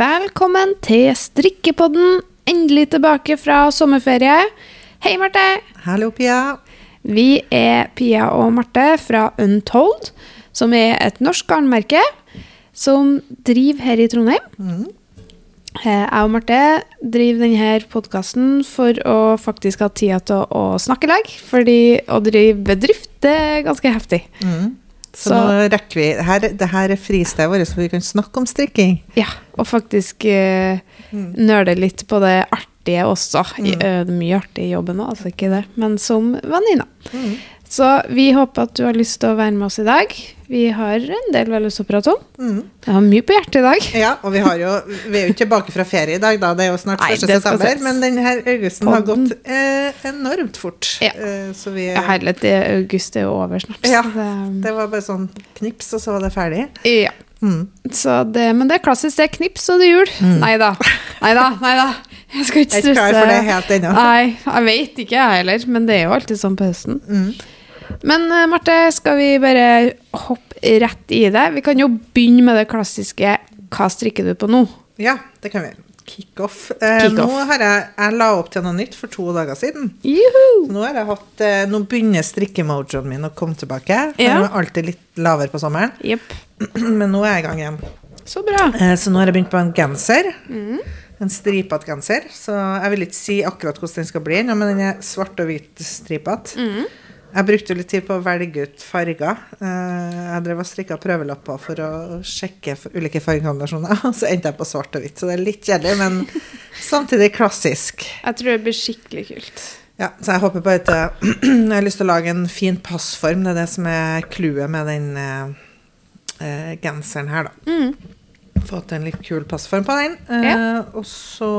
Velkommen til strikkepodden. Endelig tilbake fra sommerferie. Hei, Marte. Hallo, Pia. Vi er Pia og Marte fra Untold, som er et norsk garnmerke som driver her i Trondheim. Mm. Jeg og Marte driver denne podkasten for å faktisk ha tida til å snakke i lag. Fordi å drive bedrift, det er ganske heftig. Så, nå rekker vi her, Det her er fristedet vårt, så vi kan snakke om strikking. Ja, og faktisk uh, nøle litt på det artige også. I, uh, det er mye artig i jobben òg, altså ikke det, men som venninner. Så vi håper at du har lyst til å være med oss i dag. Vi har en del veldig å prate om. Mm. Jeg har mye på hjertet i dag. Ja, og vi, har jo, vi er jo ikke tilbake fra ferie i dag, da. Det er jo snart Nei, 1. det september. Men denne augusten har gått eh, enormt fort. Ja. Eh, så vi Ja, herlighet, er august er jo over snart. Ja, så det- var bare sånn knips, og så var det ferdig. ja. Mm. Så det, men det er klassisk. Det er knips, og det er jul. Nei da. Nei da. Nei da. Jeg skal ikke Jeg er ikke stresse. klar for det helt ennå. Nei, jeg vet ikke jeg heller, men det er jo alltid sånn på høsten. Mm. Men eh, Marte, skal vi bare hoppe rett i det? Vi kan jo begynne med det klassiske Hva strikker du på nå? Ja, det kan vi. Kickoff. Eh, Kick nå har jeg, jeg la opp til noe nytt for to dager siden. Juhu! Nå, har jeg hatt, eh, nå begynner strikkemojoen min å komme tilbake. Ja. Er alltid litt lavere på sommeren, yep. men nå er jeg i gang igjen. Så bra. Eh, Så nå har jeg begynt på en genser. Mm. En stripete genser. Så jeg vil ikke si akkurat hvordan den skal bli ennå, men den er svart og hvit stripete. Mm. Jeg brukte litt tid på å velge ut farger. Eh, Jeg drev og strikka prøvelapper for å sjekke ulike fargekombinasjoner, og så endte jeg på svart og hvitt. Så det er litt kjedelig, men samtidig klassisk. Jeg tror det blir skikkelig kult. Ja, så jeg håper bare at Jeg har lyst til å lage en fin passform. Det er det som er clouet med den eh, eh, genseren her, da. Mm. Få til en litt kul passform på den. Eh, Ja. Og så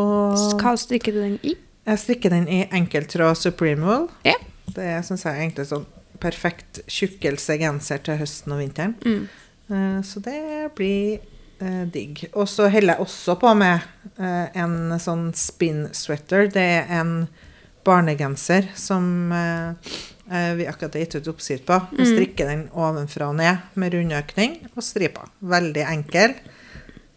Hva strikker du den i? Jeg strikker den i enkeltråd Supreme Wool. Ja. Det syns jeg er egentlig sånn perfekt tjukkelse genser til høsten og vinteren. Mm. Eh, så det blir eh, digg. Og så heller jeg også på med eh, en sånn spin sweater. Det er en barnegenser som vi akkurat har gitt ut oppskrift på. Vi Mm. strikker den ovenfra og ned med rundøkning og striper. Veldig enkel.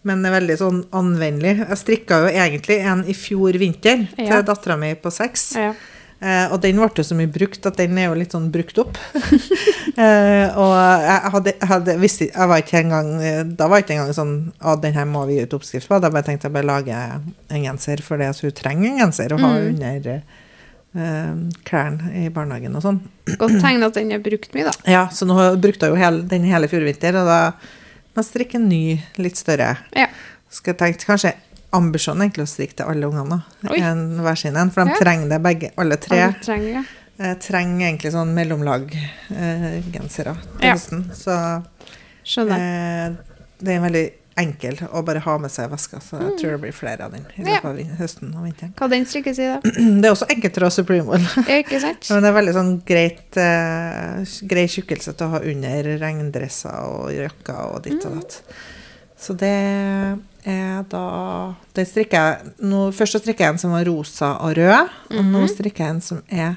Men er veldig sånn anvendelig. Jeg strikka jo egentlig en i fjor vinter Ja. til dattera mi på seks. Ja. Eh, og den ble jo så mye brukt at den er jo litt sånn brukt opp. eh, og jeg hadde, jeg hadde visst, jeg var ikke engang eh, Da var ikke engang sånn at den her må vi gi ut oppskrift på. Da bare tenkte jeg bare lage en genser fordi at hun trenger en genser å ha Mm. under eh, klærne i barnehagen og sånn. Godt tegn at den er brukt mye, da. Ja, så nå brukte jeg jo hele, den hele fjor vinter, og da må jeg strikke en ny, litt større. Ja. Skal jeg tenke kanskje ambisjonen er egentlig å strikke til alle ungene. En hver sin en, for de Ja. trenger det begge, alle tre. Alle trenger ja. eh, trenger egentlig sånn mellomlag-gensere til Ja. høsten. Så eh, det er veldig enkel å bare ha med seg i veska, så jeg tror det blir flere av den i Mm. Løpet av høsten og vinteren. Hva den strikkes i, da? Det er også enkelt å ha Supreme Wool, ikke sant? men det er veldig sånn greit, eh, grei tjukkelse til å ha under regndresser og jakker og ditt Mm. og datt. Så det da det strikker nå, Først så strikker jeg en som var rosa og rød, og nå Mhm. strikker jeg en som er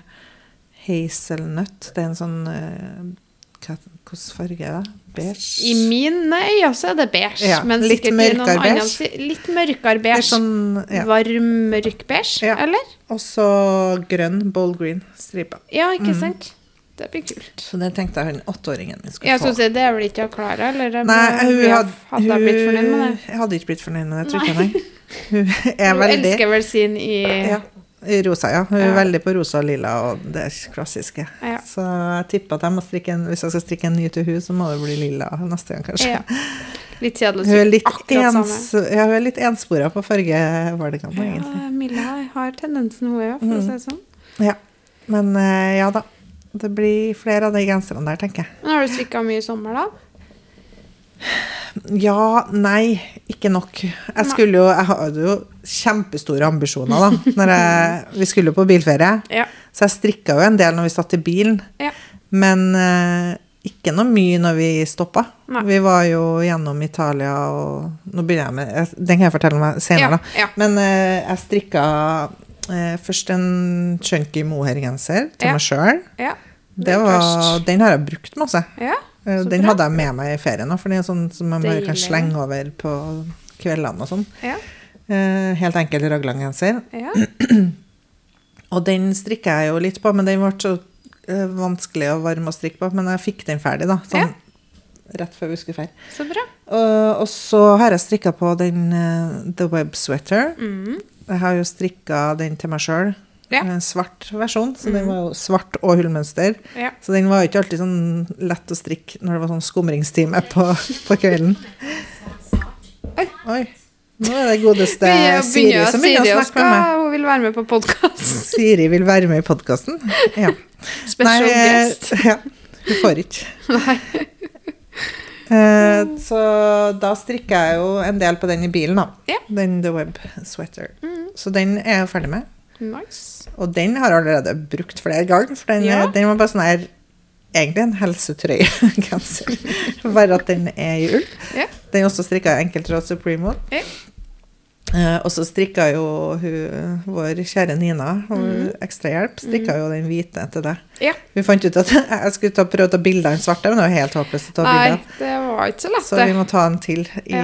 hazelnøtt. Det er en sånn eh, hva, Hvilken farge er det? Beige? I mine øyne så er det beige, Ja, men litt mørkere andre beige. si- Litt mørkere beige. sånn, ja. Varm, mørk beige, Ja. eller? Og så grønn, bold green stripe. Ja, ikke Mm. sant? Det blir kult. Så det tenkte jeg hun åtteåringen min skulle Jeg få. si, Det er vel ikke Klara, eller? Nei, hun hadde, jeg blitt fornøyd med det? Jeg hadde ikke blitt fornøyd med det, tror jeg. nei. Hun er Hun veldig elsker vel sin i ja, i rosa, ja. Hun er Ja. veldig på rosa og lilla og det klassiske. Ja. Så jeg tipper at jeg må strikke en, hvis jeg skal strikke en ny til hun, så må det bli lilla neste gang, kanskje. Litt kjedelig å Hun strikke akkurat ens, samme. ja, hun er litt enspora på fargevalgene, Ja. Milla har tendensen, hun òg, for å si det sånn. Ja. Men eh, ja da. Det blir flere av de genserne der, tenker jeg. Men har du strikka mye i sommer, da? Ja, nei, ikke nok. Jeg skulle jo Jeg hadde jo kjempestore ambisjoner, da. Jeg, vi skulle jo på bilferie. Ja. Så jeg strikka jo en del når vi satt i bilen. Ja. Men eh, ikke noe mye når vi stoppa. Nei. Vi var jo gjennom Italia og Nå begynner jeg med Den kan jeg fortelle meg senere, da. Ja. Men eh, jeg strikka først en chunky mohair-genser til Ja. meg sjøl. ja. Det den har jeg brukt masse. Ja, Eh, Den bra. hadde jeg med meg i ferien òg, for den er sånn som man bare kan slenge over på kveldene og sånn. Ja. Eh, helt enkel raglangenser. ja. Og den strikker jeg jo litt på, men den ble så eh, vanskelig og varm å strikke på. Men jeg fikk den ferdig, da. Sånn rett før vi skulle dra. Så bra. Og, og så har jeg strikka på den uh, The Web Sweater. Mm. Jeg har jo strikka den til meg sjøl. Ja. En svart versjon, så den var jo svart og hullmønster. Ja. Så den var jo ikke alltid sånn lett å strikke når det var sånn skumringstime på, på kvelden. Oi. Oi. Nå er det godeste Begynner- Siri begynner som Siri begynner å snakke med meg. Hun vil være med på podkasten. Siri vil være med i podkasten. Ja. Special Nei, eh, guest. Ja, hun får ikke. Nei. Eh, så da strikker jeg jo en del på den i bilen, da. Ja. Den The Web Sweater. Mm. Så den er jeg ferdig med. Nice. Og den har jeg allerede brukt flere ganger, for den, Ja. den var bare sånn her Egentlig en helsetrøyegenser, bare at den er i ull. Ja. Den er også strikka i enkeltråd Supremo. Ja. Eh, og så strikka jo hun, vår kjære Nina, mm. Mhm. ekstrahjelp, strikka jo den hvite til deg. Ja. Vi fant ut at jeg skulle ta, prøve å ta bilder av den svarte, men det var helt håpløst å ta Nei, bilder. det var ikke så lett, Så vi må ta den til i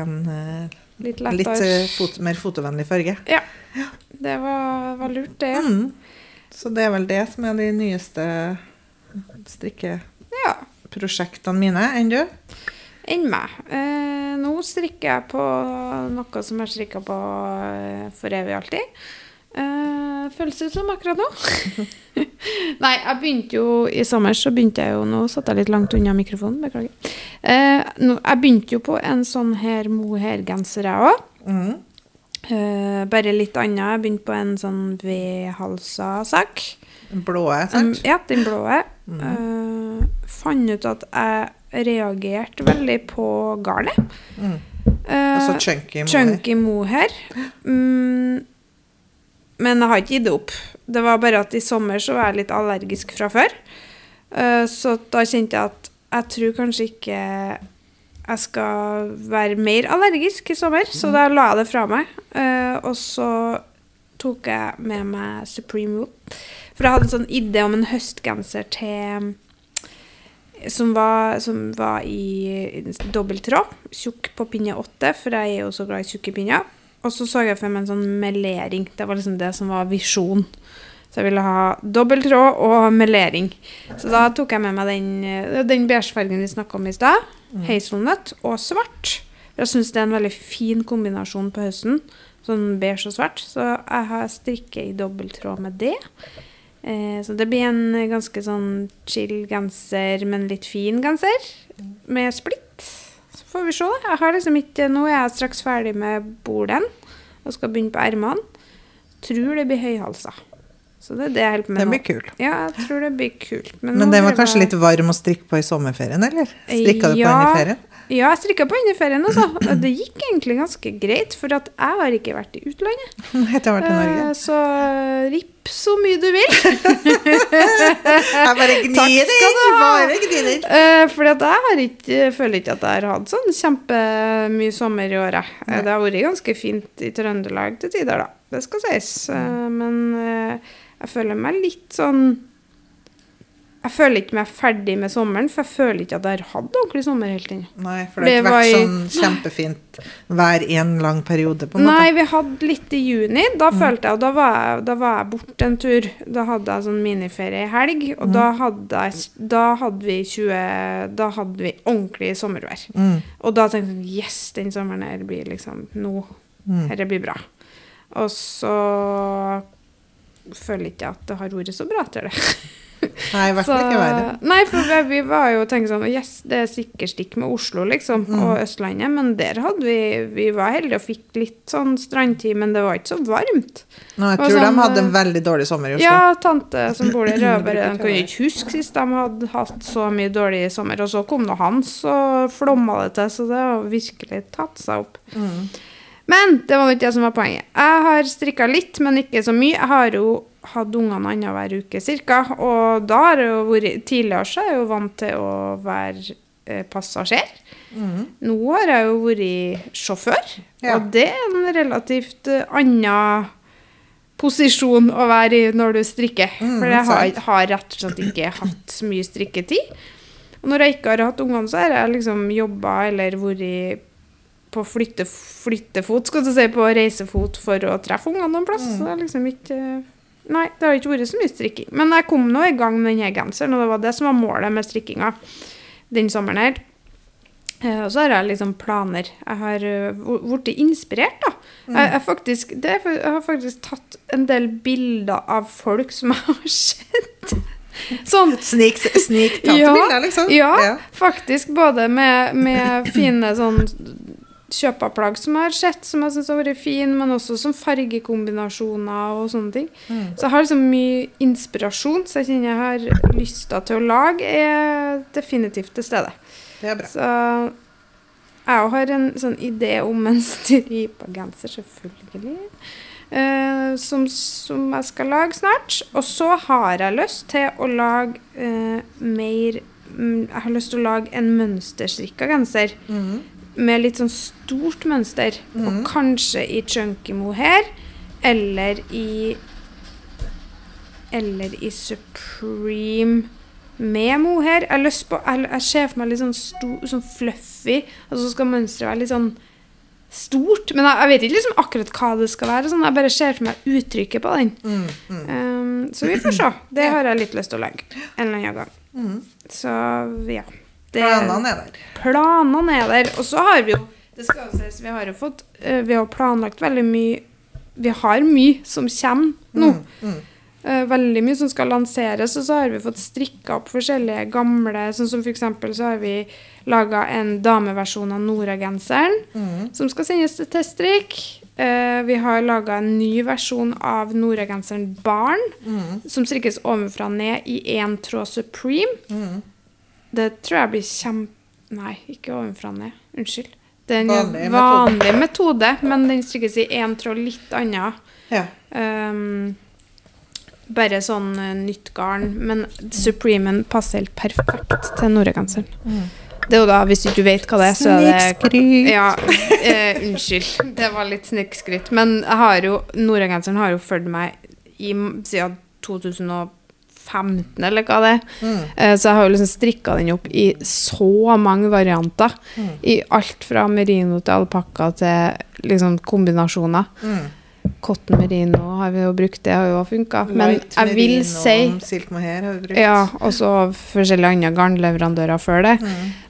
en eh, Litt litt eh, fot, mer fotovennlig farge. Ja. Det var, var lurt, det. Mm. Så det er vel det som er de nyeste strikkeprosjektene mine. Enn du? Enn meg. Eh, nå strikker jeg på noe som jeg strikka på eh, for evig og alltid. Eh, føles det som akkurat nå? Nei, jeg begynte jo i sommer, så begynte jeg jo Nå satt jeg litt langt unna mikrofonen, beklager. Eh, nå, jeg begynte jo på en sånn her mohair-genser, jeg òg. Mm. Eh, bare litt annet. Jeg begynte på en sånn V-halsa sak. Blå, Um, sant? ja, den blå. Mm. Eh, fant ut at jeg reagerte veldig på garnet. Mm. altså Og så chunky mohair. chunky mohair. Mm, men jeg har ikke gitt det opp. Det var bare at i sommer så var jeg litt allergisk fra før. Eh, så da kjente jeg at jeg tror kanskje ikke jeg skal være mer allergisk i sommer, så da la jeg det fra meg. Eh, og så tok jeg med meg Supreme Wool. For jeg hadde en sånn idé om en høstgenser til som var, som var i dobbelttråd, tjukk på pinne åtte, for jeg er jo så glad i tjukke pinner. Og så så jeg for meg en sånn melering. Det var liksom det som var visjon. Så jeg ville ha dobbelttråd og melering. Så da tok jeg med meg den, eh, den beigefargen vi snakka om i stad. Hazelnut og svart. For jeg syns det er en veldig fin kombinasjon på høsten. Sånn beige og svart. Så jeg har strikket i dobbelttråd med det. Eh, så det blir en ganske sånn chill genser, men litt fin genser. Med splitt. Så får vi se. Jeg har liksom ikke, nå er jeg straks ferdig med bolen og skal begynne på ermene. Tror det blir høyhalsa. Så det er det jeg holder på med Det nå. blir kul. Ja, jeg tror det blir kult. Men men den var kanskje bare... litt varm å strikke på i sommerferien, eller? Strikka du på Ja. den i ferien? Ja, jeg strikka på under ferien, altså. Og Det gikk egentlig ganske greit, for jeg har ikke vært i utlandet. Jeg har ha vært i Eh, Norge. Så ripp så mye du vil. Jeg bare gnir inn! Bare gnir den. Uh, fordi jeg føler ikke at jeg har hatt sånn kjempemye sommer i året. Eh, det har vært ganske fint i Trøndelag til tider, da. Det skal sies. Eh, men eh, jeg føler meg litt sånn Jeg føler ikke meg ferdig med sommeren, for jeg føler ikke at jeg har hatt ordentlig sommer helt ennå. Nei, for det har ikke vært sånn kjempefint hver en lang periode, på en måte. Nei, vi hadde litt i juni. Da følte jeg, og da var jeg, da var jeg borte en tur. Da hadde jeg sånn miniferie i helg, og da, hadde jeg, da hadde vi 20 Da hadde vi ordentlig sommervær. Mm. Og da tenkte jeg yes, den sommeren her blir liksom Nå, Mm. dette blir bra. Og så føler ikke at det har vært så bra etter det. Nei, i hvert fall ikke verre. Nei, for vi, var jo tenkte sånn Yes, det er sikkert stikk med Oslo, liksom, Mm. og Østlandet, men der hadde vi Vi var heldige og fikk litt sånn strandtid, men det var ikke så varmt. Nå, jeg tror sånn, de hadde eh, en veldig dårlig sommer i Oslo. Ja, tante som bor der, bruker de kunne ikke huske sist de hadde hatt så mye dårlig sommer. Og så kom nå Hans, og flomma det til, så det har virkelig tatt seg opp. Mm. Men det var ikke det som var poenget. Jeg har strikka litt, men ikke så mye. Jeg har jo hatt ungene annenhver uke cirka, og da har jeg jo vært Tidligere så er jeg jo vant til å være eh, passasjer. Mm. Nå har jeg jo vært sjåfør, Ja. og det er en relativt eh, annen posisjon å være i når du strikker. Mm, For jeg har, har rett og slett ikke hatt så mye strikketid. Og når jeg ikke har hatt ungene, så har jeg liksom jobba eller vært på flytte, flyttefot, skal du si, på reisefot for å treffe ungene noen plass. Så det er liksom ikke Nei, det har ikke vært så mye strikking. Men jeg kom nå i gang med denne genseren, og det var det som var målet med strikkinga den sommeren her. Eh, og så har jeg liksom planer. Jeg har uh, blitt inspirert, da. Jeg, jeg, faktisk, det, jeg har faktisk tatt en del bilder av folk som jeg har sett. Sånn Snik, snik Ja, bilder, liksom. ja, faktisk. Både med, med fine sånn kjøpeplagg som jeg har sett, som jeg syns har vært fine, men også som fargekombinasjoner og sånne ting. Mm. Så jeg har liksom mye inspirasjon, så jeg kjenner jeg har lysta til å lage, er definitivt til stede. Det er bra. Så jeg har en sånn idé om en stripa genser, selvfølgelig. Uh, som, som jeg skal lage snart. Og så har jeg lyst til å lage uh, mer um, Jeg har lyst til å lage en mønsterstrikka genser Mhm. Med litt sånn stort mønster. Og kanskje i chunky mohair, eller i Eller i Supreme med mohair. Jeg, lyst på, jeg, jeg ser for meg litt sånn, sto, sånn fluffy, og så skal mønsteret være litt sånn stort. Men jeg, jeg vet ikke liksom akkurat hva det skal være. Sånn. Jeg bare ser for meg uttrykket på den. Mm, mm. Um, så vi får se. Det har jeg litt lyst til å legge en eller annen gang. Mhm. Så ja. Planene er der. planene er der. Og så har vi jo det skal jo sies, vi har jo fått eh, Vi har planlagt veldig mye Vi har mye som kommer nå. Mm, mm. Veldig mye som skal lanseres, og så har vi fått strikka opp forskjellige gamle Sånn som eksempel så har vi laga en dameversjon av Nora-genseren Mm. som skal sendes til teststrikk. Eh, vi har laga en ny versjon av Nora-genseren Barn, Mm. som strikkes ovenfra og ned i én tråd Supreme. Det tror jeg blir kjempe... Nei, ikke ovenfra og ned. Unnskyld. Det er en Vanlig vanlig, metode, men den strikkes i én tråd litt annet. Ja. Um, bare sånn eh, nytt garn. Men Supremen passer helt perfekt til Nora-genseren. Mm. Det er jo da, hvis du ikke vet hva det er, så er det Snikskryt. ja, eh, unnskyld. Det var litt snikskryt. Men jeg har jo, Nora-genseren har jo fulgt meg i, siden 2015, eller hva det er. Mm. Så jeg har jo liksom strikka den opp i så mange varianter. Mm. I alt fra merino til alpakka til liksom kombinasjoner. Mm. Cotton merino har vi jo brukt, det har jo funka. Men jeg vil si Silk mohair har vi brukt. Ja, og så forskjellige andre garnleverandører før det.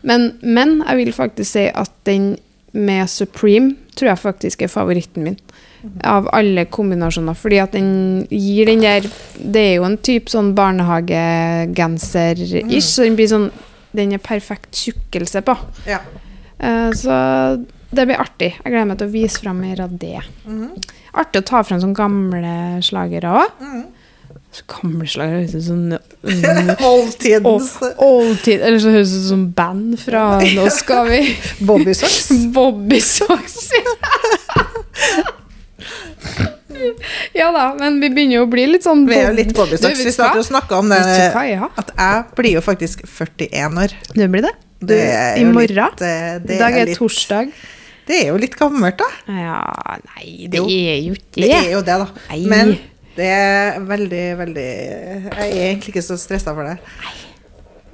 Men, men jeg vil faktisk si at den med Supreme tror jeg faktisk er favoritten min. Av alle kombinasjoner. Fordi at den gir den der Det er jo en type sånn barnehagegenser-ish, så den blir sånn Den er perfekt tjukkelse på. Ja. Uh, så det blir artig. Jeg gleder meg til å vise fram mer av det. Mm. Artig å ta frem sånne gamle slagere òg. Mhm. Så gamle slagere høres ut som Oldtidens Oldtid, eller så høres det ut som band fra Nå skal vi Bobby socks. Ja da, men vi begynner jo å bli litt sånn Vi er jo litt vet Vi starter å snakke om det. Hva, ja. At jeg blir jo faktisk 41 år. Du blir det. Du, Det I morgen. litt, eh, det I dag er litt- torsdag. Det er jo litt gammelt, da. Ja, nei, det Jo, er jo ikke Det det. er jo det, da. Nei. Men det er veldig, veldig Jeg er egentlig ikke så stressa for det.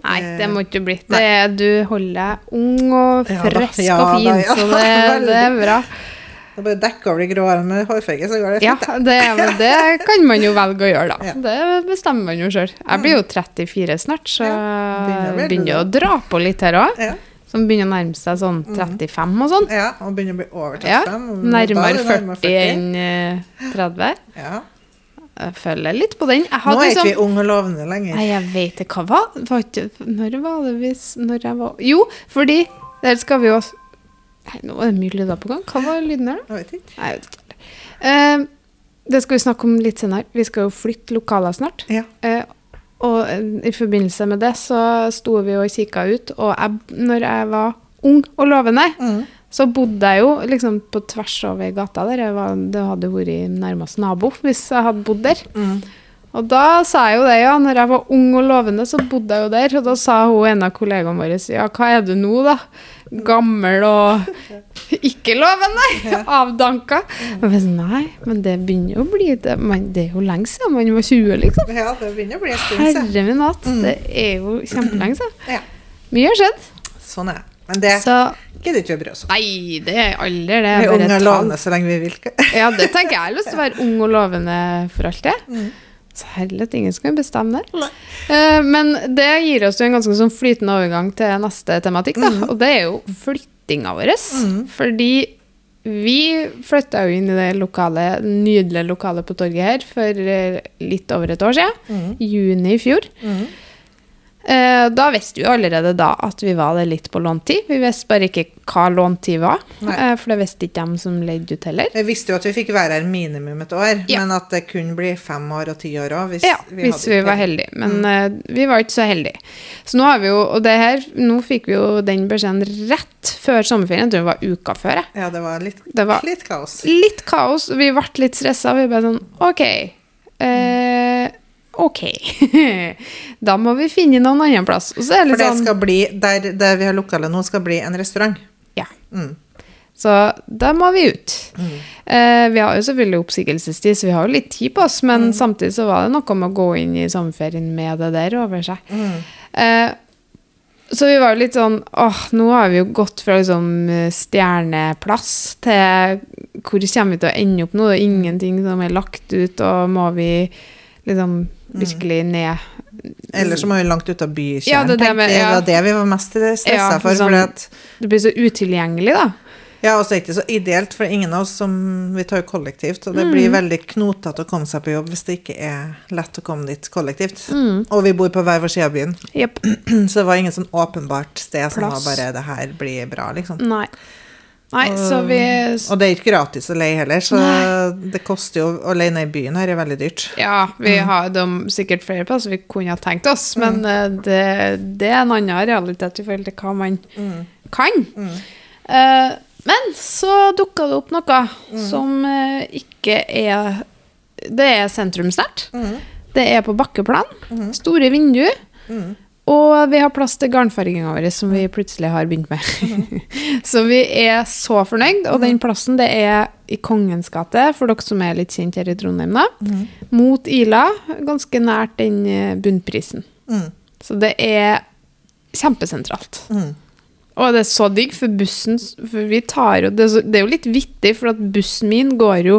Nei, det må ikke bli. Det du holder deg ung og Ja da, frisk ja og fin, da, ja, så det, det er bra. Det bare dekker over de grå hårene med hårfarge, så går det Ja, det, det kan man jo velge å gjøre, da. Ja. Det bestemmer man jo sjøl. Jeg blir jo 34 snart, så begynner jeg begynner å dra på litt her òg. Som begynner å nærme seg sånn 35 og sånn. ja, og begynner å bli over 35. Ja, og da er Nærmere 40 enn eh, 30. Ja. Jeg føler litt på den. Nå er ikke liksom vi unge og lovende lenger. Nei, jeg vet ikke hva var, var Når var det hvis Når jeg var Jo, fordi der skal vi også nå var det mye lyder på gang. Hva var lyden her, da? Jeg vet ikke. Nei, jeg vet ikke. Uh, det skal vi snakke om litt senere. Vi skal jo flytte lokaler snart. Ja. Uh, og eh, i forbindelse med det så sto vi og kikka ut, og jeg, når jeg var ung og lovende, Mm. så bodde jeg jo liksom på tvers over gata der. Var, det hadde vært nærmest nabo hvis jeg hadde bodd der. Mm. Og da sa jeg jo det, ja. Når jeg var ung og lovende, så bodde jeg jo der. Og da sa hun en av kollegaene våre, ja, hva er du nå, da? Gammel og ikke lovende? Avdanka. Og jeg sa, nei, men det begynner jo å bli det. Men det er jo lenge siden man var 20, liksom. Ja, det begynner å bli en stund siden. Herre min hatt. Det er jo kjempelenge siden. Ja. Mye har skjedd. Sånn er det. Men det Så gidder ikke vi å bry oss om. Nei, det er aldri det. Vi er er unge og lovende så lenge vi vil. Ja, det tenker jeg. Jeg har lyst til å være ung og lovende for alltid. Mm. Så herlighet, ingen skal bestemme det. Eh, Men det gir oss jo en ganske sånn flytende overgang til neste tematikk, da. Mm. Og det er jo flyttinga vår. Fordi vi flytta jo inn i det lokale, nydelige lokalet på torget her for eh, litt over et år siden. Mm. Juni i fjor. Eh, Da visste vi allerede da at vi var det litt på låntid. Vi visste bare ikke hva låntid var, Nei. eh, for det visste ikke dem som leide ut heller. Vi visste jo at vi fikk være her minimum et år, Ja. men at det kunne bli fem år og ti år òg. Hvis, Ja, vi hvis vi var heldige. Men eh, vi var ikke så heldige. Så nå har vi jo, og det her, nå fikk vi jo den beskjeden rett før sommerferien. Jeg tror det var uka før. jeg. Ja, det var litt, Det var litt kaos. litt kaos. Vi ble litt stressa. Vi bare sånn OK. Eh, OK. da må vi finne noen annen plass. Og så er det For det sånn skal bli, der, der vi har lokale nå, skal bli en restaurant. Ja. Mm. Så da må vi ut. Eh, vi har jo selvfølgelig oppsigelsestid, så vi har jo litt tid på oss, men samtidig så var det noe med å gå inn i sommerferien med det der over seg. Eh, så vi var jo litt sånn åh, nå har vi jo gått fra liksom eh, stjerneplass til hvor kommer vi til å ende opp nå? Det er ingenting som er lagt ut, og må vi liksom virkelig ned Eller så må vi langt ut av bykjernen. Ja, det det med- ja. Det var det vi var mest stressa Ja, for. sånn- at, Det blir så utilgjengelig, da. ja, og så er det ikke så ideelt, for ingen av oss som Vi tar jo kollektivt, og det Mm. blir veldig knotete å komme seg på jobb hvis det ikke er lett å komme dit kollektivt. Mm. Og vi bor på hver vår side av byen, Yep. så det var ingen sånn åpenbart sted som var bare 'det her blir bra', liksom. Nei. Nei, så vi Og det er ikke gratis å leie heller, så det koster jo å leie ned i byen her er veldig dyrt. Ja, vi Mm. har de, sikkert flere plasser vi kunne ha tenkt oss, men mm. det, det er en annen realitet i forhold til hva man Mm. kan. Eh, men så dukka det opp noe Mm. som eh, ikke er Det er sentrumsnært. Mm. Det er på bakkeplan. Store vinduer. Mm. Og vi har plass til garnfarginga vår, som vi plutselig har begynt med. så vi er så fornøyd. Og den plassen det er i Kongens gate, for dere som er litt kjent her i Trondheim, da. Mot Ila, ganske nært den eh, bunnprisen. Mm. Så det er kjempesentralt. Mm. Og det er så digg, for bussen For vi tar jo Det, det er jo litt vittig, for at bussen min går jo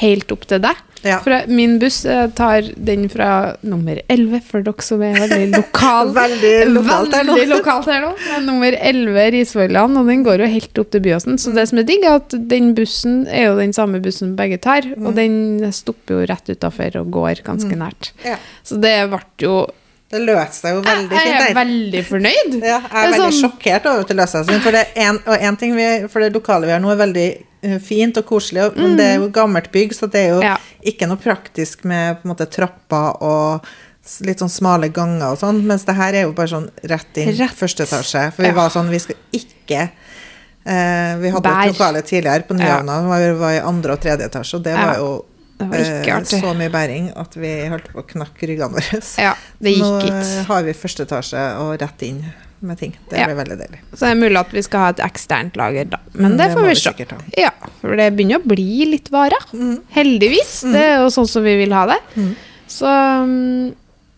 helt opp til deg. Ja. For min buss eh, tar den fra nummer 11, for dere som er veldig lokal. Veldig lokalt her nå. Lokalt her nå. Er Nummer 11 Risvollan, og den går jo helt opp til Byåsen. Så det som er digg, er at den bussen er jo den samme bussen begge tar, Mm. og den stopper jo rett utafor og går ganske nært. Ja. Så det ble jo Det løste seg jo veldig fint. Jeg er veldig fornøyd. Ja, jeg er er veldig sånn- sjokkert over at det løste seg sånn. For det, en, og en ting vi, for det lokale vi har nå, er veldig eh, fint og koselig, og, men det er jo gammelt bygg, så det er jo Mm. Ja. ikke noe praktisk med på en måte trapper og litt sånn smale ganger og sånn, mens det her er jo bare sånn rett inn Rett. første etasje. For vi Ja. var sånn, vi skal ikke eh, Vi hadde Bær. et lokale tidligere på. Nyhavna, ja. vi var i andre og tredje etasje, og det var jo Det var ikke eh, artig. så mye bæring at vi holdt på å knakke ryggene våre. Ja, det gikk Nå ikke. har vi første etasje og rett inn med ting. Det Ja. blir veldig deilig. Så det er mulig at vi skal ha et eksternt lager, da. Men Mm, det det får vi se. Ja, for det begynner å bli litt varer. Mm. Heldigvis. Det er jo sånn som vi vil ha det. Så um,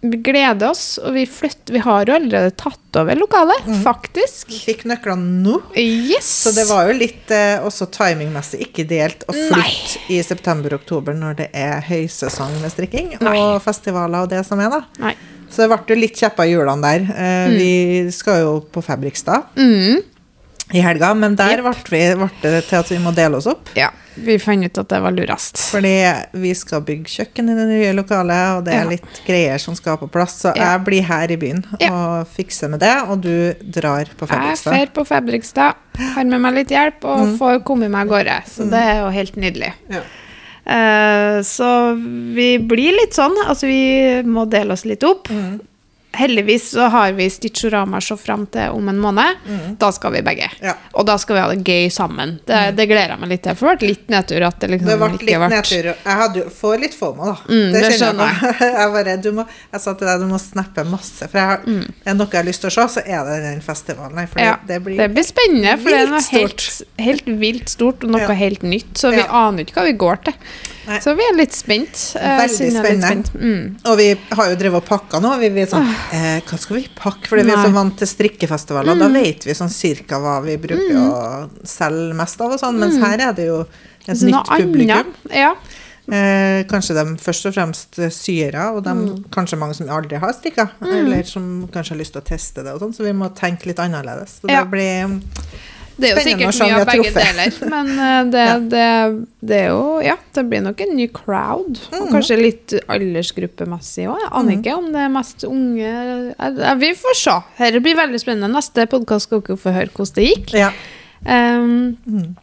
vi gleder oss, og vi flytter Vi har jo allerede tatt over lokalet, faktisk. Vi fikk nøklene nå, Yes! så det var jo litt eh, også timingmessig ikke ideelt å flytte i september-oktober når det er høysesong med strikking Nei. og festivaler og det som er, da. Nei. Så det ble jo litt kjeppa i hjulene der. Eh, Vi skal jo på Fabrikstad Mm. I helga, men der ble, vi, ble det til at vi må dele oss opp. Ja. Vi fant ut at det var lurest. Fordi vi skal bygge kjøkken i det nye lokalet, og det er Ja. litt greier som skal på plass. Så Ja. jeg blir her i byen Ja. og fikser med det, og du drar på Jeg Fredrikstad. drar på Fabrikstad, har med meg litt hjelp og Mm. får komme meg av gårde. Så det er jo helt nydelig. Ja. Eh, så vi blir litt sånn. Altså, vi må dele oss litt opp. Mm. Heldigvis så har vi Stitchorama så fram til om en måned. Da skal vi begge. Mm. Ja. Mm. Og da skal vi ha det gøy sammen. Det, det gleder jeg meg litt til. For det ble litt nedtur at det liksom Det ble ikke litt nedtur. Jeg hadde får litt FOMO, da. Mm, det kjenner jeg. Jeg, bare, må, jeg sa til deg du må snappe masse. For jeg har, er det noe jeg har lyst til å se, så er det den festivalen her. Mm. ja, det, det blir det blir spennende, for det er noe helt, helt vilt stort og noe Ja. helt nytt. Så vi aner ikke hva vi går til. Nei. Så vi er litt spent. eh, Veldig er spennende. spent. Mm. Og vi har jo drevet og pakka nå. Vi, vi er sånn Eh, hva skal vi pakke? Fordi vi er så Mm. vant til strikkefestivaler. Da vet vi sånn cirka hva vi bruker å selge mest av og sånn. Mens her er det jo et Så nytt publikum. Ja. Eh, kanskje de først og fremst syere, og de, Mm. kanskje mange som aldri har strikka. Eller som kanskje har lyst til å teste det og sånn. Så vi må tenke litt annerledes. Så Ja. det blir Det er jo sikkert mye av begge deler, men eh, det, Ja. det, det er jo Ja, det blir nok en ny crowd. Og Mhm. kanskje litt aldersgruppemessig òg. Jeg aner ikke om det er mest unge Vi får se. Dette blir veldig spennende. Neste podkast skal dere få høre hvordan det gikk. Ja. Um, Mm.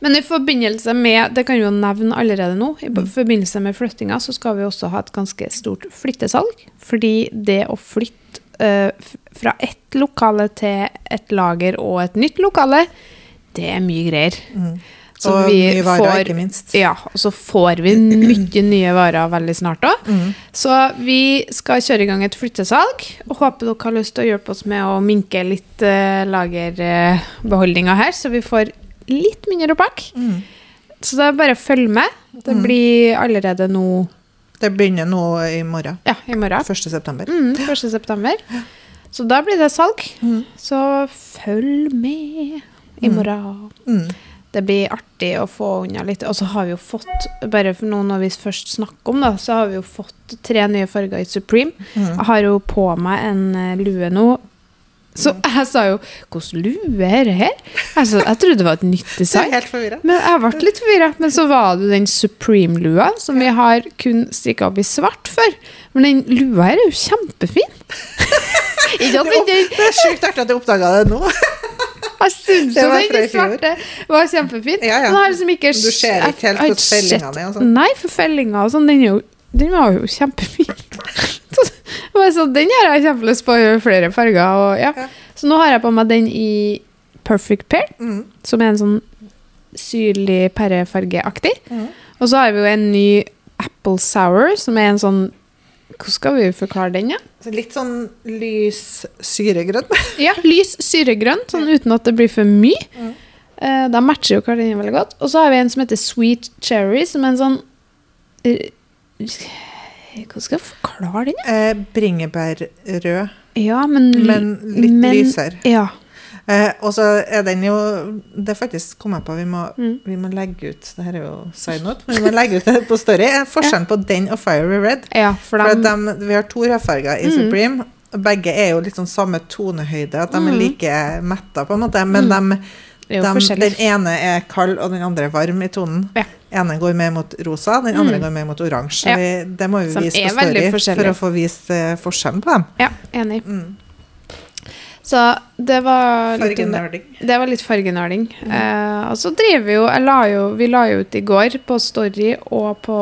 men i forbindelse med Det kan vi jo nevne allerede nå. I Mm. forbindelse med flyttinga så skal vi også ha et ganske stort flyttesalg. Fordi det å flytte eh, f- fra ett lokale til et lager og et nytt lokale, det er mye greier. Mm. Så og vi mye varer, får- ikke minst. Ja, og så får vi mye nye varer veldig snart òg. Mm. Så vi skal kjøre i gang et flyttesalg, og håper dere har lyst til å hjelpe oss med å minke litt uh, lagerbeholdninger her, så vi får litt mindre å pakke. Mm. Så det er bare å følge med. Det blir allerede nå Det begynner nå i morgen. ja, i morgen. 1. september. Mm, 1. september. Så da blir det salg. Mm. Så følg med i morgen. Mm. Det blir artig å få unna litt. Og så har vi jo fått, bare for noen når vi først snakker om det, så har vi jo fått tre nye farger i Supreme. Mm. Jeg har jo på meg en eh, lue nå. Så jeg sa jo 'Hvordan lue er det her?' Altså, jeg trodde det var et nytt design. Men jeg ble litt forvirra. Men så var det den Supreme-lua, som vi har kun strikka opp i svart før. Men den lua her er jo kjempefin. At Det er sjukt artig at jeg oppdaga det nå. Jeg syns jo den svarte var kjempefin. Ja, ja. Liksom ikke Du ser ikke helt på fellinga di? Nei, for fellinga og sånn, den, den var jo kjempefin. Så den har jeg kjempelyst på i flere farger. Og, ja. Så nå har jeg på meg den i Perfect Pair, Mm. som er en sånn syrlig pærefargeaktig. Mm. Og så har vi jo en ny Apple Sour, som er en sånn Hvordan skal vi forklare den, ja? Så litt sånn lys syregrønn. Ja, lys syregrønn, sånn uten at det blir for mye. Mm. Eh, da matcher jo hverandre veldig godt. Og så har vi en som heter Sweet Cherry, som er en sånn eh, Hvordan skal jeg forklare den? Eh, bringebærrød, Ja, men men litt men- lysere. Ja. Eh, og så er den jo Det faktisk kom jeg på, vi må, Mm. vi må legge ut Det her er jo side note, men vi må legge ut det på Story. Forskjellen ja. på den og Fiery Red. ja, for For at dem dem- vi har to rødfarger i Mm. Supreme. Begge er jo litt sånn samme tonehøyde, at de er Mm. like metta, på en måte. Men dem- er jo de, den ene er kald, og den andre er varm i tonen. Ja. ene går mer mot rosa, den andre Mm. går mer mot oransje. Ja. Det må vi Som vise på Story for å få vist uh, forskjellen på dem. Ja, enig. Mm. Så det var litt det. Fargenerding. Det var litt fargenøling. Mm. Uh, og så driver vi jo, jeg la jo Vi la jo ut i går på Story og på,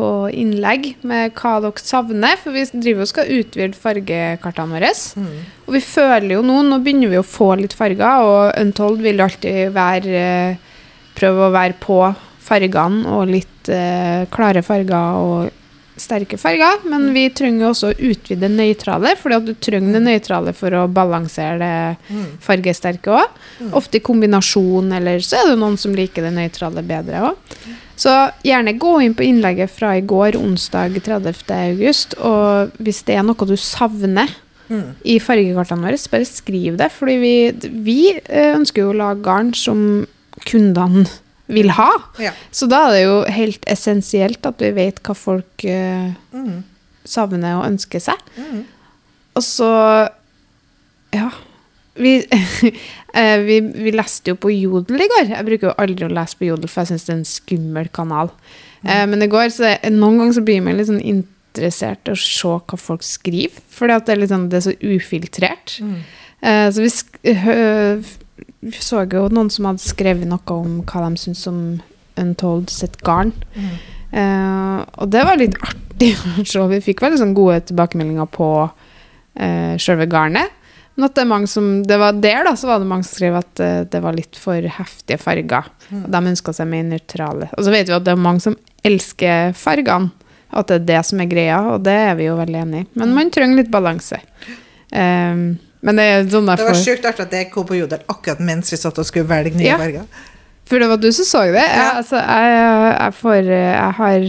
på innlegg med hva dere savner, for vi driver og skal utvide fargekartene våre. Mm. Og vi føler jo nå, nå begynner vi å få litt farger, og Untold vil alltid være eh, Prøve å være på fargene og litt eh, klare farger og sterke farger. Men vi trenger også å utvide nøytrale, fordi at du trenger det nøytrale for å balansere det Mm. fargesterke òg. Mm. Ofte i kombinasjon, eller så er det noen som liker det nøytrale bedre òg. Så gjerne gå inn på innlegget fra i går, onsdag 30. august, og hvis det er noe du savner Mm. i fargekartene våre, bare skriv det. Fordi vi, vi eh, ønsker jo å lage garn som kundene vil ha. Ja. Så da er det jo helt essensielt at vi vet hva folk uh, Mm. savner og ønsker seg. Mm. Og så Ja. Vi, eh, vi, vi leste jo på Jodel i går. Jeg bruker jo aldri å lese på Jodel, for jeg syns det er en skummel kanal. Eh, men i går, så det, noen ganger så blir man litt sånn interessert i å se hva folk skriver. For det, er litt sånn, det er så ufiltrert. Mm. Eh, så vi, sk vi så jo noen som hadde skrevet noe om hva de syntes om Untold sitt garn. Mm. Eh, og det var litt artig å se. Vi fikk veldig sånn gode tilbakemeldinger på uh, sjølve garnet. Men at det er mange som Det var der, da, så var det mange som skrev at eh, det var litt for heftige farger. Mm. Og de ønska seg mer nøytrale. Og så vet vi at det er mange som elsker fargene. At det er det som er greia, og det er vi jo veldig enig i. Men man trenger litt balanse. Um, men det er sånn Det var sjukt artig at jeg kom på Jodel akkurat mens vi satt og skulle velge nye Ja. farger. For det var du som så det. Jeg, altså, jeg, jeg, får, jeg har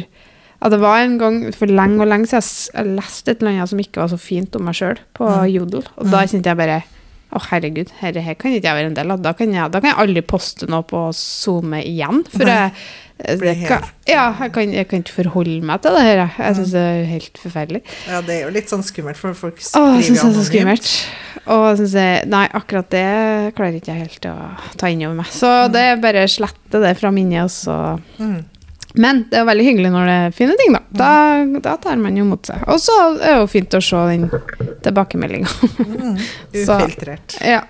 Ja, det var en gang for lenge og lenge siden jeg leste et eller annet som ikke var så fint om meg sjøl, på Jodel. Og da kjente jeg bare å, herregud, dette her kan ikke jeg være en del av. Da kan jeg, da kan jeg aldri poste noe på SoMe igjen. For jeg, jeg, kan, ja, jeg, kan, jeg kan ikke forholde meg til det her. jeg. Syns det er helt forferdelig. Ja, det er jo litt sånn skummelt, for folk Å, jeg synes det er så skummelt. Og jeg synes jeg, nei, akkurat det klarer ikke jeg helt å ta inn over meg. Så det er bare slette det fra minnet, og så Mm. Men det er veldig hyggelig når det er fine ting, da. Da, da tar man jo mot seg. Og så er det jo fint å se den tilbakemeldinga. Mm. Så- Ufiltrert. ja.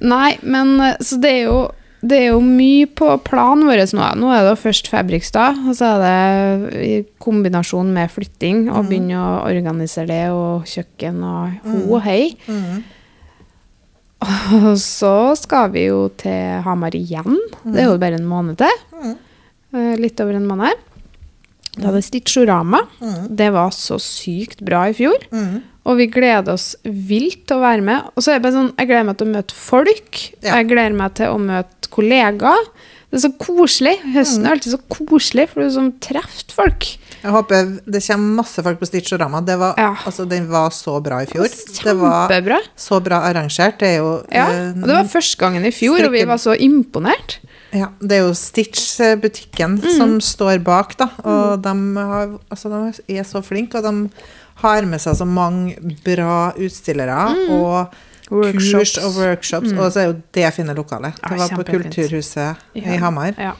Nei, men eh, så det er jo det er jo mye på planen vår nå. Nå er det først Fabrikstad, og så er det i kombinasjon med flytting og begynne å organisere det, og kjøkken og ho og hei. Mm. Og så skal vi jo til Hamar igjen. Det er jo bare en måned til. Mm. Eh, Litt over en måned. Da hadde det Stitchorama. Mm. Det var så sykt bra i fjor. Mm. Og vi gleder oss vilt til å være med. Og så er det bare sånn, jeg gleder meg til å møte folk. Ja. Jeg gleder meg til å møte kollegaer. Det er så koselig. Høsten er alltid så koselig, for du som treffer folk. Jeg håper det kommer masse folk på Stitchorama. Det var, Ja. altså, den var så bra i fjor. Det var Kjempebra. så bra arrangert. Det er jo Ja, og det var første gangen i fjor, og vi var så imponert. Ja, det er jo Stitch-butikken Mm. som står bak, da. Og de, har, altså, de er så flinke, og de har med seg så mange bra utstillere og kurs og Workshops. Mm. og workshops. Så er jo det fine lokalet. Ja, Det var på Kulturhuset Kulturhuset i Hamar. Ja.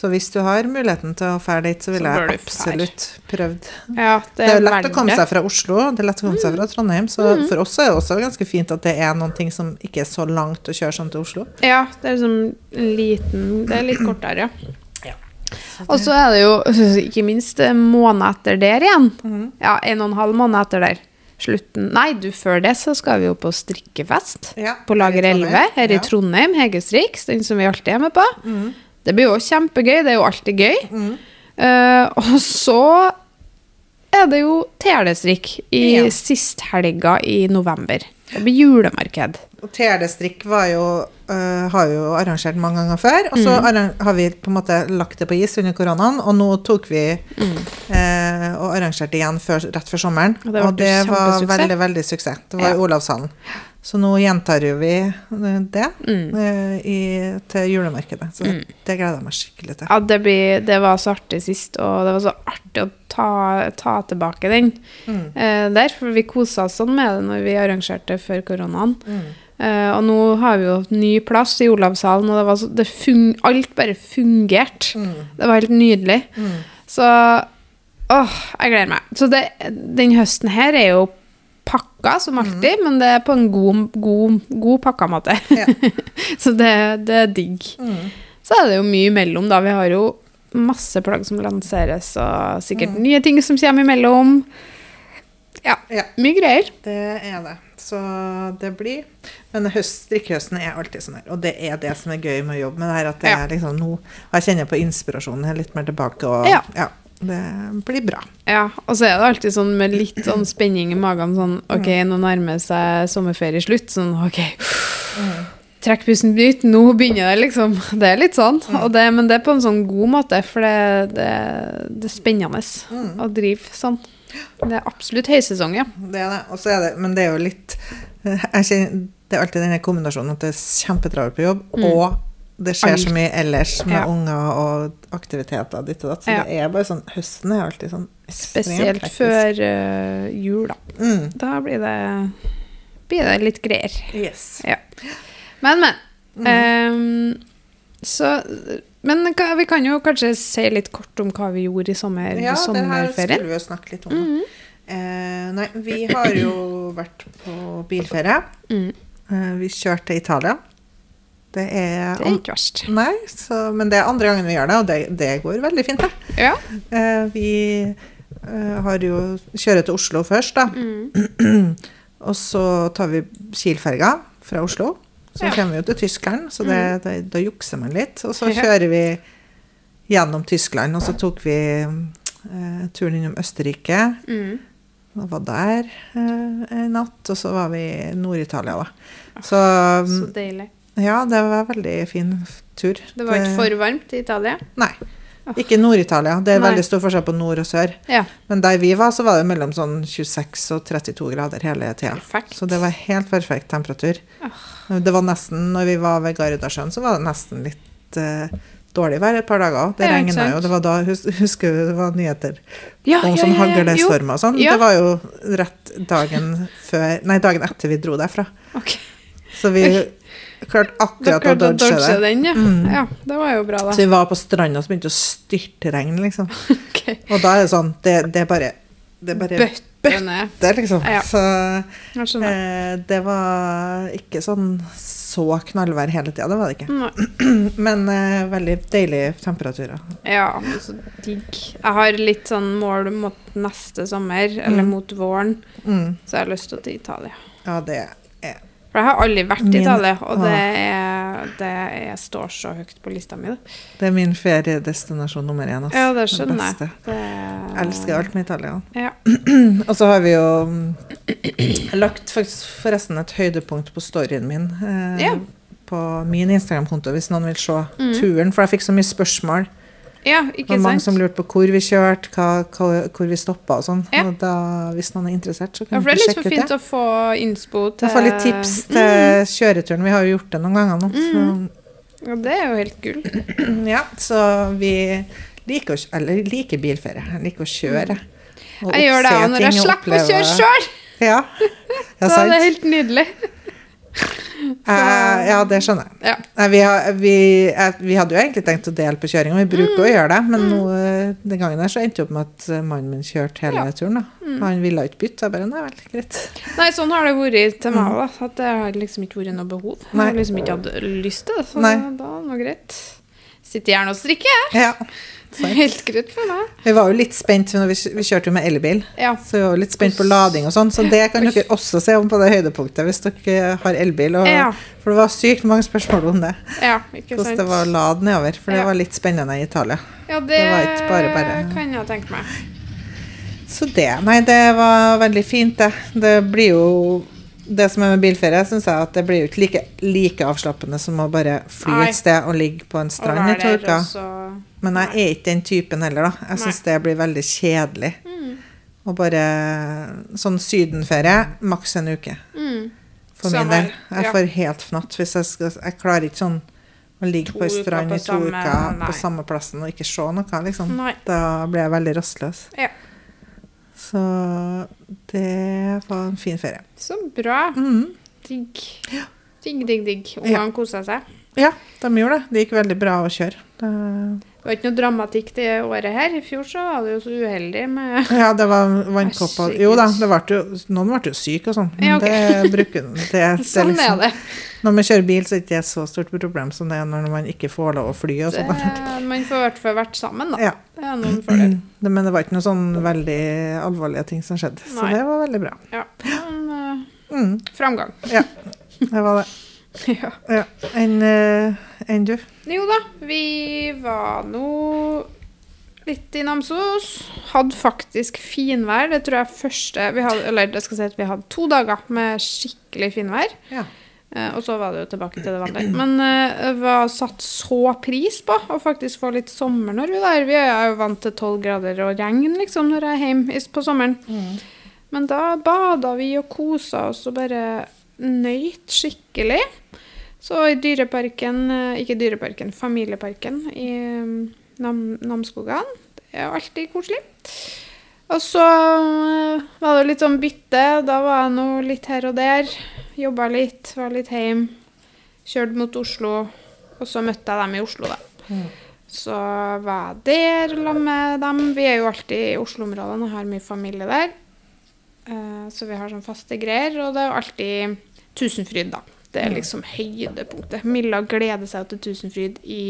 Så hvis du har muligheten til å dra dit, så ville jeg absolutt prøvd. ja, det Det er jo lett å komme. Mm. seg fra Oslo, det er lett å komme seg fra Trondheim, så for oss er det også ganske fint at det er noen ting som ikke er så langt å kjøre sånn til Oslo. Ja, det er liksom en liten Det er litt kortere, ja. Ja. Og så er det jo ikke minst en måned etter der igjen. Mhm. Ja, en og en halv måned etter der. Slutten Nei, du, før det så skal vi jo på strikkefest. Ja, På Lager her i 11 Trondheim. her i Ja. Trondheim. Hege Striks, den som vi alltid er med på. Mhm. Det blir jo kjempegøy. Det er jo alltid gøy. Mm. Uh, og så er det jo telestrikk i Ja. sisthelga i november. Det blir julemarked. Og TRD-strikk var jo, uh, har jo arrangert mange ganger før, og Mm. så mm. har vi på en måte lagt det på is under koronaen, og nå tok vi eh, og arrangerte igjen før, rett før sommeren. Og det Og det, var veldig, veldig suksess. Det var Ja. i Olavshallen. Så nå gjentar jo vi eh, det Mm. eh, i, til julemarkedet. Så det gleder jeg meg skikkelig til. Ja, det, blir, det var så artig sist, og det var så artig å ta, ta tilbake den Mm. eh, der. For vi kosa oss sånn med det når vi arrangerte før koronaen. Mm. Eh, og nå har vi jo ny plass i Olavshallen, og det var så, det fung, alt bare fungerte. Mm. Det var helt nydelig. Mm. Så åh, jeg gleder meg. Så det, den høsten her er jo pakka som alltid, men det er på en god, god, god pakka måte. Ja. så det, det er digg. Mm. Så er det jo mye imellom, da. Vi har jo masse plagg som lanseres, og sikkert nye ting som kommer imellom. Ja, Ja. mye greier. Det er det. Så det blir Men høst, strikkehøsten er alltid sånn her. Og det er det som er gøy med å jobbe med det her. At det Ja. er liksom nå Jeg kjenner på inspirasjonen her litt mer tilbake, og Ja. Det blir bra. Ja, og så er det alltid sånn med litt sånn spenning i magen, sånn OK, nå nærmer seg sommerferie slutt, sånn OK. Trekk pusten dypt, nå begynner det, liksom. Det er litt sånn. Og det, men det er på en sånn god måte, for det, det, det er spennende å drive sånn. Det er absolutt høysesong, ja. Det er det. Og så er det Men det er jo litt jeg kjenner, Det er alltid denne kombinasjonen at det er kjempetravelt på jobb, og det skjer så mye ellers med Ja. unger og aktiviteter ditt og datt. Så Ja. det er bare sånn Høsten er alltid sånn Spesielt hektisk. før uh, jul, da. Mm. Da blir det, blir det litt greier. Yes. Ja. Men, men. Mm. Um, så Men vi kan jo kanskje si litt kort om hva vi gjorde i sommer, Ja, det her skulle vi jo snakke litt om. Mm. Uh, nei, vi har jo vært på bilferie. Eh, vi kjørte til Italia. Det er, Det er ikke verst. Nei, så, men det er andre gangen vi gjør det, og det, det går veldig fint. Ja. Eh, vi eh, har jo kjører til Oslo først, da. Mm. og så tar vi Kiel-ferga fra Oslo. Så Ja. kommer vi jo til Tyskland, så det, det, da jukser man litt. Og så kjører vi gjennom Tyskland, og så tok vi eh, turen innom Østerrike. Mm. Og var der eh, en natt, og så var vi i Nord-Italia, da. Så, Så deilig. Ja, det var en veldig fin tur. Det var ikke for varmt i Italia? Nei. Ikke Nord-Italia. Det er Nei. veldig stor forskjell på nord og sør. Ja. Men der vi var, så var det mellom sånn 26 og 32 grader hele tida. Perfekt. Så det var helt perfekt temperatur. Det var nesten, når vi var ved Gardasjøen, så var det nesten litt uh, dårlig vær et par dager. Det Ja, regna jo. Det var da, husker du det var nyheter Ja, om sånn haglestormer og sånn? Det var jo rett dagen før Nei, dagen etter vi dro derfra. Okay. ok. Så vi klarte akkurat å klarte å dodge dodge det. den, ja. Mm. ja. Det var jo bra, da. Så vi var på stranda og så begynte det å styrtregne, liksom. okay. Og da er det sånn Det, det er bare Det er bare Bøtte liksom. Ja. Så eh, det var ikke sånn så knallvær hele tida, det var det ikke. Nei. Men eh, veldig deilige temperaturer. Ja, så digg. Jeg har litt sånn mål mot neste sommer, eller Mm. mot våren, Mm. så jeg har lyst til å til Italia. Ja, det er For jeg har aldri vært i Italia, og det, er, det er, står så høyt på lista mi. Det er min feriedestinasjon nummer én. Altså. Ja, det skjønner jeg. beste. Det... Jeg elsker alt med Italia. Ja. Og så har vi jo mm, lagt faktisk forresten et høydepunkt på storyen min. Eh, Ja. På min Instagram-konto, hvis noen vil se Mm. turen. For jeg fikk så mye spørsmål. Ja, ikke sant. mange som lurte på hvor vi kjørte, hva, hva, hvor vi stoppa og sånn. Ja. Og da, hvis noen er interessert, så Ja, kan for det er litt for fint det. å få innspo til får litt tips til kjøreturen. Vi har jo gjort det noen ganger nå. Ja, det er jo helt gull. Ja, så vi liker, å, eller liker bilferie. Jeg liker å kjøre. Jeg gjør det òg når jeg slipper å kjøre sjøl. Ja, ja Da er det helt nydelig. Eh, ja, det skjønner jeg. Ja. Nei, vi, har, vi, eh, vi hadde jo egentlig tenkt å dele på kjøringa, vi bruker å gjøre det, men nå, eh, den gangen her så endte det opp med at eh, mannen min kjørte hele Mm. Ja. Mm. turen. da. Han ville ikke bytte. Jeg bare, nei vel, greit. Nei, sånn har det vært til meg òg. At det har liksom ikke vært noe behov. Jeg har liksom ikke hatt lyst til det, så Nei. da er det greit. Sitter gjerne og strikker, jeg. Ja, sant. Helt greit for meg. Vi var jo litt spent, når vi, vi kjørte jo med elbil, Ja. så vi var jo litt spent på lading og sånn, så det kan dere også se om på det høydepunktet hvis dere har elbil. Og, Ja. For det var sykt mange spørsmål om det, ja, hvordan det var å lade nedover, for det var litt spennende i Italia. Ja, det, det var ikke bare bare. kan jeg tenke meg. Så det, nei, det var veldig fint det. Det blir jo, det som er med bilferie, synes jeg at det blir jo ikke like, like avslappende som å bare fly Nei. et sted og ligge på en strand i to uker. så- Men jeg er ikke den typen heller, da. Jeg syns det blir veldig kjedelig. Mm. Og bare sånn sydenferie, maks en uke. Mm. For Samme min del. Jeg ja. får helt fnatt hvis jeg skal Jeg klarer ikke sånn å ligge To på ei strand i to samme- uker nei. på samme plassen og ikke se noe, liksom. Da blir jeg veldig rastløs. Ja. Så det var en fin ferie. Så bra. Mm. Digg. Digg, digg, digg. Ja. Ungene kosa seg. Ja, de gjorde det. Det gikk veldig bra å kjøre. Det, Det var ikke noe dramatikk det året her. I fjor så var det jo så uheldig med ja, det var vannkopper. Jo da, det ble jo, noen ble jo syke og sånn. Men Ja, okay. det bruker det, det, er liksom, er det. Når man kjører bil, så er det ikke så stort problem som det er når man ikke får lov å fly og sånn. man får i hvert fall vært sammen, da. Ja. Det er noen fordeler. Men det var ikke noen sånn veldig alvorlige ting som skjedde. Så det var veldig bra. Ja. Men, uh, Mm, framgang. det var det. ja. Ja. Enn eh, enn du? Jo da, vi var nå litt i Namsos. Hadde faktisk finvær. Det tror jeg første vi hadde, Eller jeg skal si at vi hadde to dager med skikkelig finvær. Ja. Eh, og så var det jo tilbake til det vanlige. Men eh, det var satt så pris på å faktisk få litt sommer når vi er der. Vi er jo vant til tolv grader og regn liksom når jeg er hjemme på sommeren. Men da bada vi og kosa oss og bare nøyt skikkelig. Så i Dyreparken, eh, ikke Dyreparken, Familieparken i eh, Nam Namsskogan. Det er alltid koselig. Og så eh, var det litt sånn bytte. Da var jeg nå litt her og der. Jobba litt, var litt hjemme. Kjørte mot Oslo. Og så møtte jeg dem i Oslo, da. Så var jeg der sammen med dem. Vi er jo alltid i Oslo-områdene og har mye familie der. Så vi har sånn faste greier, og det er jo alltid Tusenfryd, da. Det er liksom høydepunktet. Milla gleder seg til Tusenfryd i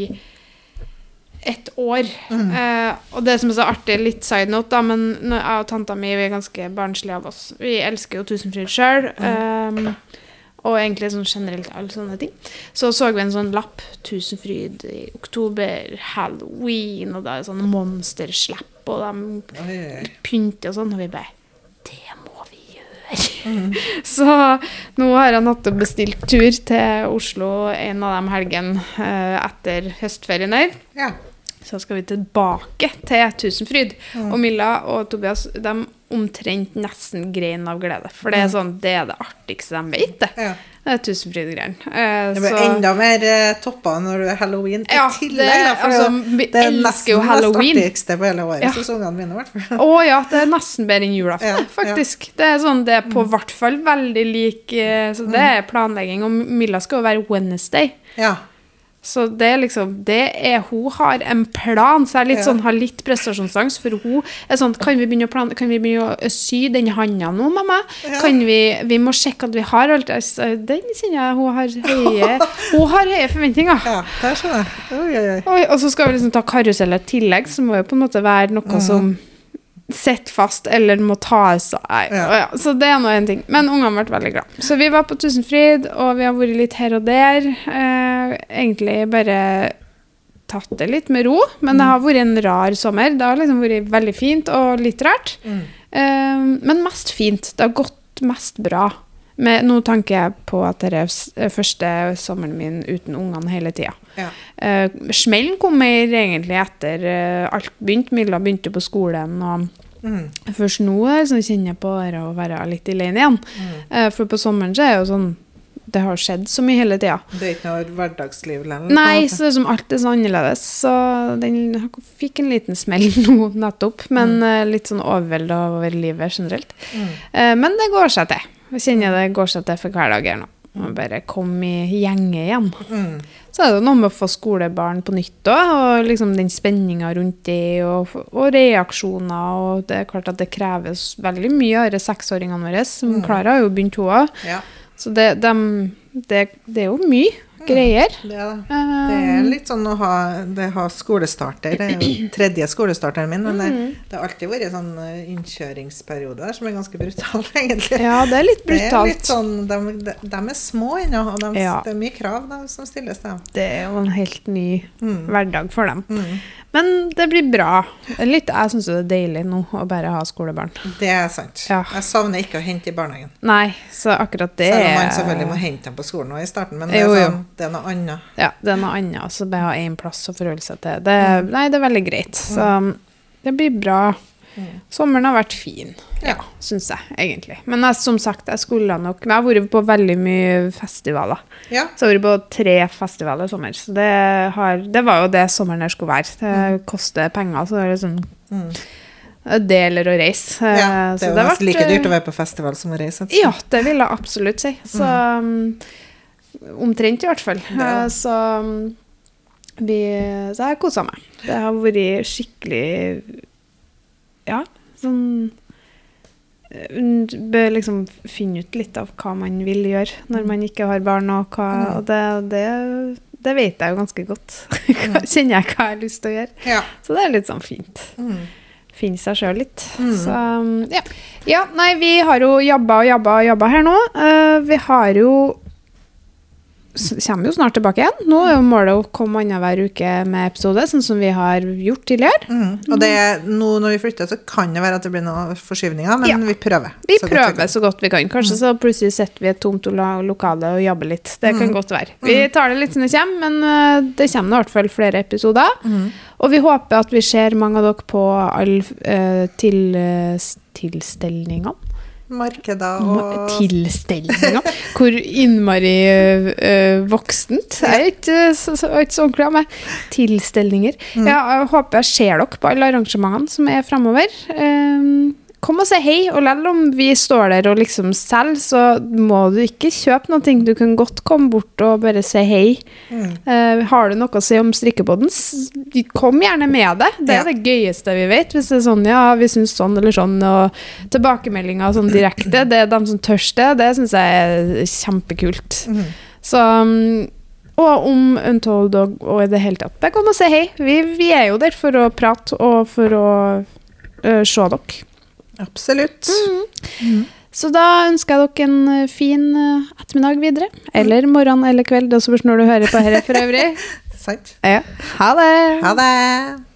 ett år. Eh, og det som er så artig, litt side note, da, men jeg og tanta mi vi er ganske barnslige av oss. Vi elsker jo Tusenfryd sjøl. og egentlig sånn generelt alle sånne ting. Så så vi en sånn lapp. Tusenfryd i oktober, halloween, og da er det sånn monsterslepp, og de pynte og sånn, og vi bare Det må Mm. Så nå har jeg og bestilt tur til Oslo en av de helgene eh, etter høstferien her. Ja. Så skal vi tilbake til Tusenfryd. Og Milla og Tobias de omtrent nesten grein av glede. For det er sånn, det er det artigste de vet, det. Ja. Det Tusenfryd-greiene. Eh, Det blir så- enda mer eh, toppa når du er halloween i Ja, tillegg. det- for altså, vi det er nesten jo det artigste på hele året, Ja. Sesongene mine i hvert fall. Å ja, det er nesten bedre enn julaften, Ja, ja. faktisk. Det er sånn, det er på hvert fall veldig lik eh, Så det er planlegging. Og Milla skal jo være Wednesday. Ja. Så det er liksom det er, Hun har en plan, så jeg litt Ja. sånn, har litt prestasjonsangst. For hun er sånn Kan vi begynne å, plan, kan vi begynne å sy den handa nå, mamma? Ja. Kan vi, vi må sjekke at vi har alt altså, Den kjenner jeg hun har høye Hun har høye forventninger. ja, der skjønner jeg. Oi, oi, oi. Og så skal vi liksom ta karusell i tillegg, så må jo på en måte være noe Mhm. som sitter fast, eller må tas av. Ja. Så det er nå en ting. Men ungene ble veldig glad. Så vi var på Tusenfryd, og vi har vært litt her og der. Eh, egentlig bare tatt det litt med ro, men det har vært en rar sommer. Det har liksom vært veldig fint og litt rart. Mm. Eh, men mest fint. Det har gått mest bra. Med, nå tenker jeg på at det er første sommeren min uten ungene hele tida. Ja. Uh, smellen kom mer egentlig etter uh, alt begynte. Milla begynte på skolen, og Mm. først nå sånn, kjenner jeg på å være litt alene igjen. Mm. Eh, for på sommeren så er det jo sånn Det har skjedd så mye hele tida. Det er ikke noe hverdagsliv lenger? Nei, så det er som alt er så annerledes. Så den fikk en liten smell nå nettopp. Men mm. litt sånn overvelda over livet generelt. Mm. Eh, men det går seg til. Jeg kjenner det går seg til for hver dag her nå. Må Bare komme i gjenge igjen. Mm. Så er det noe med å få skolebarn på nytt òg, og liksom den spenninga rundt det, og, og reaksjoner. Og det er klart at det kreves veldig mye av seksåringene våre. Som Mm. Har jo begynt, hun òg. Ja, Så det, de, det, det er jo mye greier. det er det. Er Um, litt sånn å ha, det har skolestarter. Det er jo tredje skolestarteren min, men det, Mm. det har alltid vært sånn eh, innkjøringsperiode der som er ganske brutal, egentlig. ja, det er litt Det er litt sånn, de, de, de er små ennå, og de, Ja. det er mye krav de, som stilles til dem. Det er jo en helt ny Mm. hverdag for dem. Mm. Men det blir bra. Litt, jeg syns det er deilig nå å bare ha skolebarn. Det er sant. Ja. Jeg savner ikke å hente i barnehagen. Nei, så akkurat det Selv om man selvfølgelig må hente dem på skolen nå i starten, men det er, Jo, jo. sånn, det er noe annet. Ja, det er noe annet. Så bare ha én plass å forholde seg til. Det, Nei, det er veldig greit. Så det blir bra. Mm. Sommeren har vært fin, ja, Ja. syns jeg egentlig. Men jeg, som sagt, jeg skulle nok jeg har vært på veldig mye festivaler. Ja. Så jeg har vært på tre festivaler i sommer. Så det, har, det var jo det sommeren her skulle være. Det koster penger, så det er liksom Mm. det eller å reise. ja. Det er jo nesten like dyrt å være på festival som å reise. altså. ja, det vil jeg absolutt si. Så um, Omtrent, i hvert fall. Ja. Eh, Så, um, vi, så jeg har kosa meg. Det har vært skikkelig Ja, sånn eh, Bør liksom finne ut litt av hva man vil gjøre når man ikke har barn, og, hva, Mm. og det, det, det vet jeg jo ganske godt. Kjenner jeg hva jeg har lyst til å gjøre. Ja. Så det er litt sånn fint Mm. finne seg sjøl litt. Mm. Så ja. ja. Nei, vi har jo jabba og jabba og jabba her nå. Uh, vi har jo Kommer jo snart tilbake igjen. Nå er jo målet å komme annenhver uke med episode, sånn som vi har gjort tidligere. Mm. Og det, nå når vi flytter, så kan det være at det blir noen forskyvninger, men Ja. vi prøver. Vi så godt prøver så godt vi kan. Kanskje så plutselig setter vi et tomt lokale og jobber litt. Det kan Mm. godt være. Vi tar det litt som det kommer, men eh, det kommer i hvert fall flere episoder. Mm. Og vi håper at vi ser mange av dere på alle uh, til, uh, tilstelningene. Markeder og Tilstelninger. Hvor innmari øh, voksent. Jeg er ikke så, så, jeg ikke så ordentlig av meg. Tilstelninger. Mm. Ja, jeg håper jeg ser dere på alle arrangementene som er framover. Um, kom og si hei. Og selv om vi står der og liksom selger, så må du ikke kjøpe noe. Du kan godt komme bort og bare si hei. mm. Uh, har du noe å si om strikkebåten, kom gjerne med det. Det er Ja. det gøyeste vi vet. Hvis det er sånn, ja, vi syns sånn eller sånn, og tilbakemeldinger sånn direkte, det er dem som tør det, det syns jeg er kjempekult. Mm. Så um, Og om Untold og, og i det hele tatt. Kom og si hei. Vi, vi er jo der for å prate og for å uh, se dere. Absolutt. Mm. Så da ønsker jeg dere en øh, fin øh, ettermiddag videre. Eller morgen eller kveld. Det spørs når du hører på dette for øvrig. Sant. Ja. Ha det! Ha det!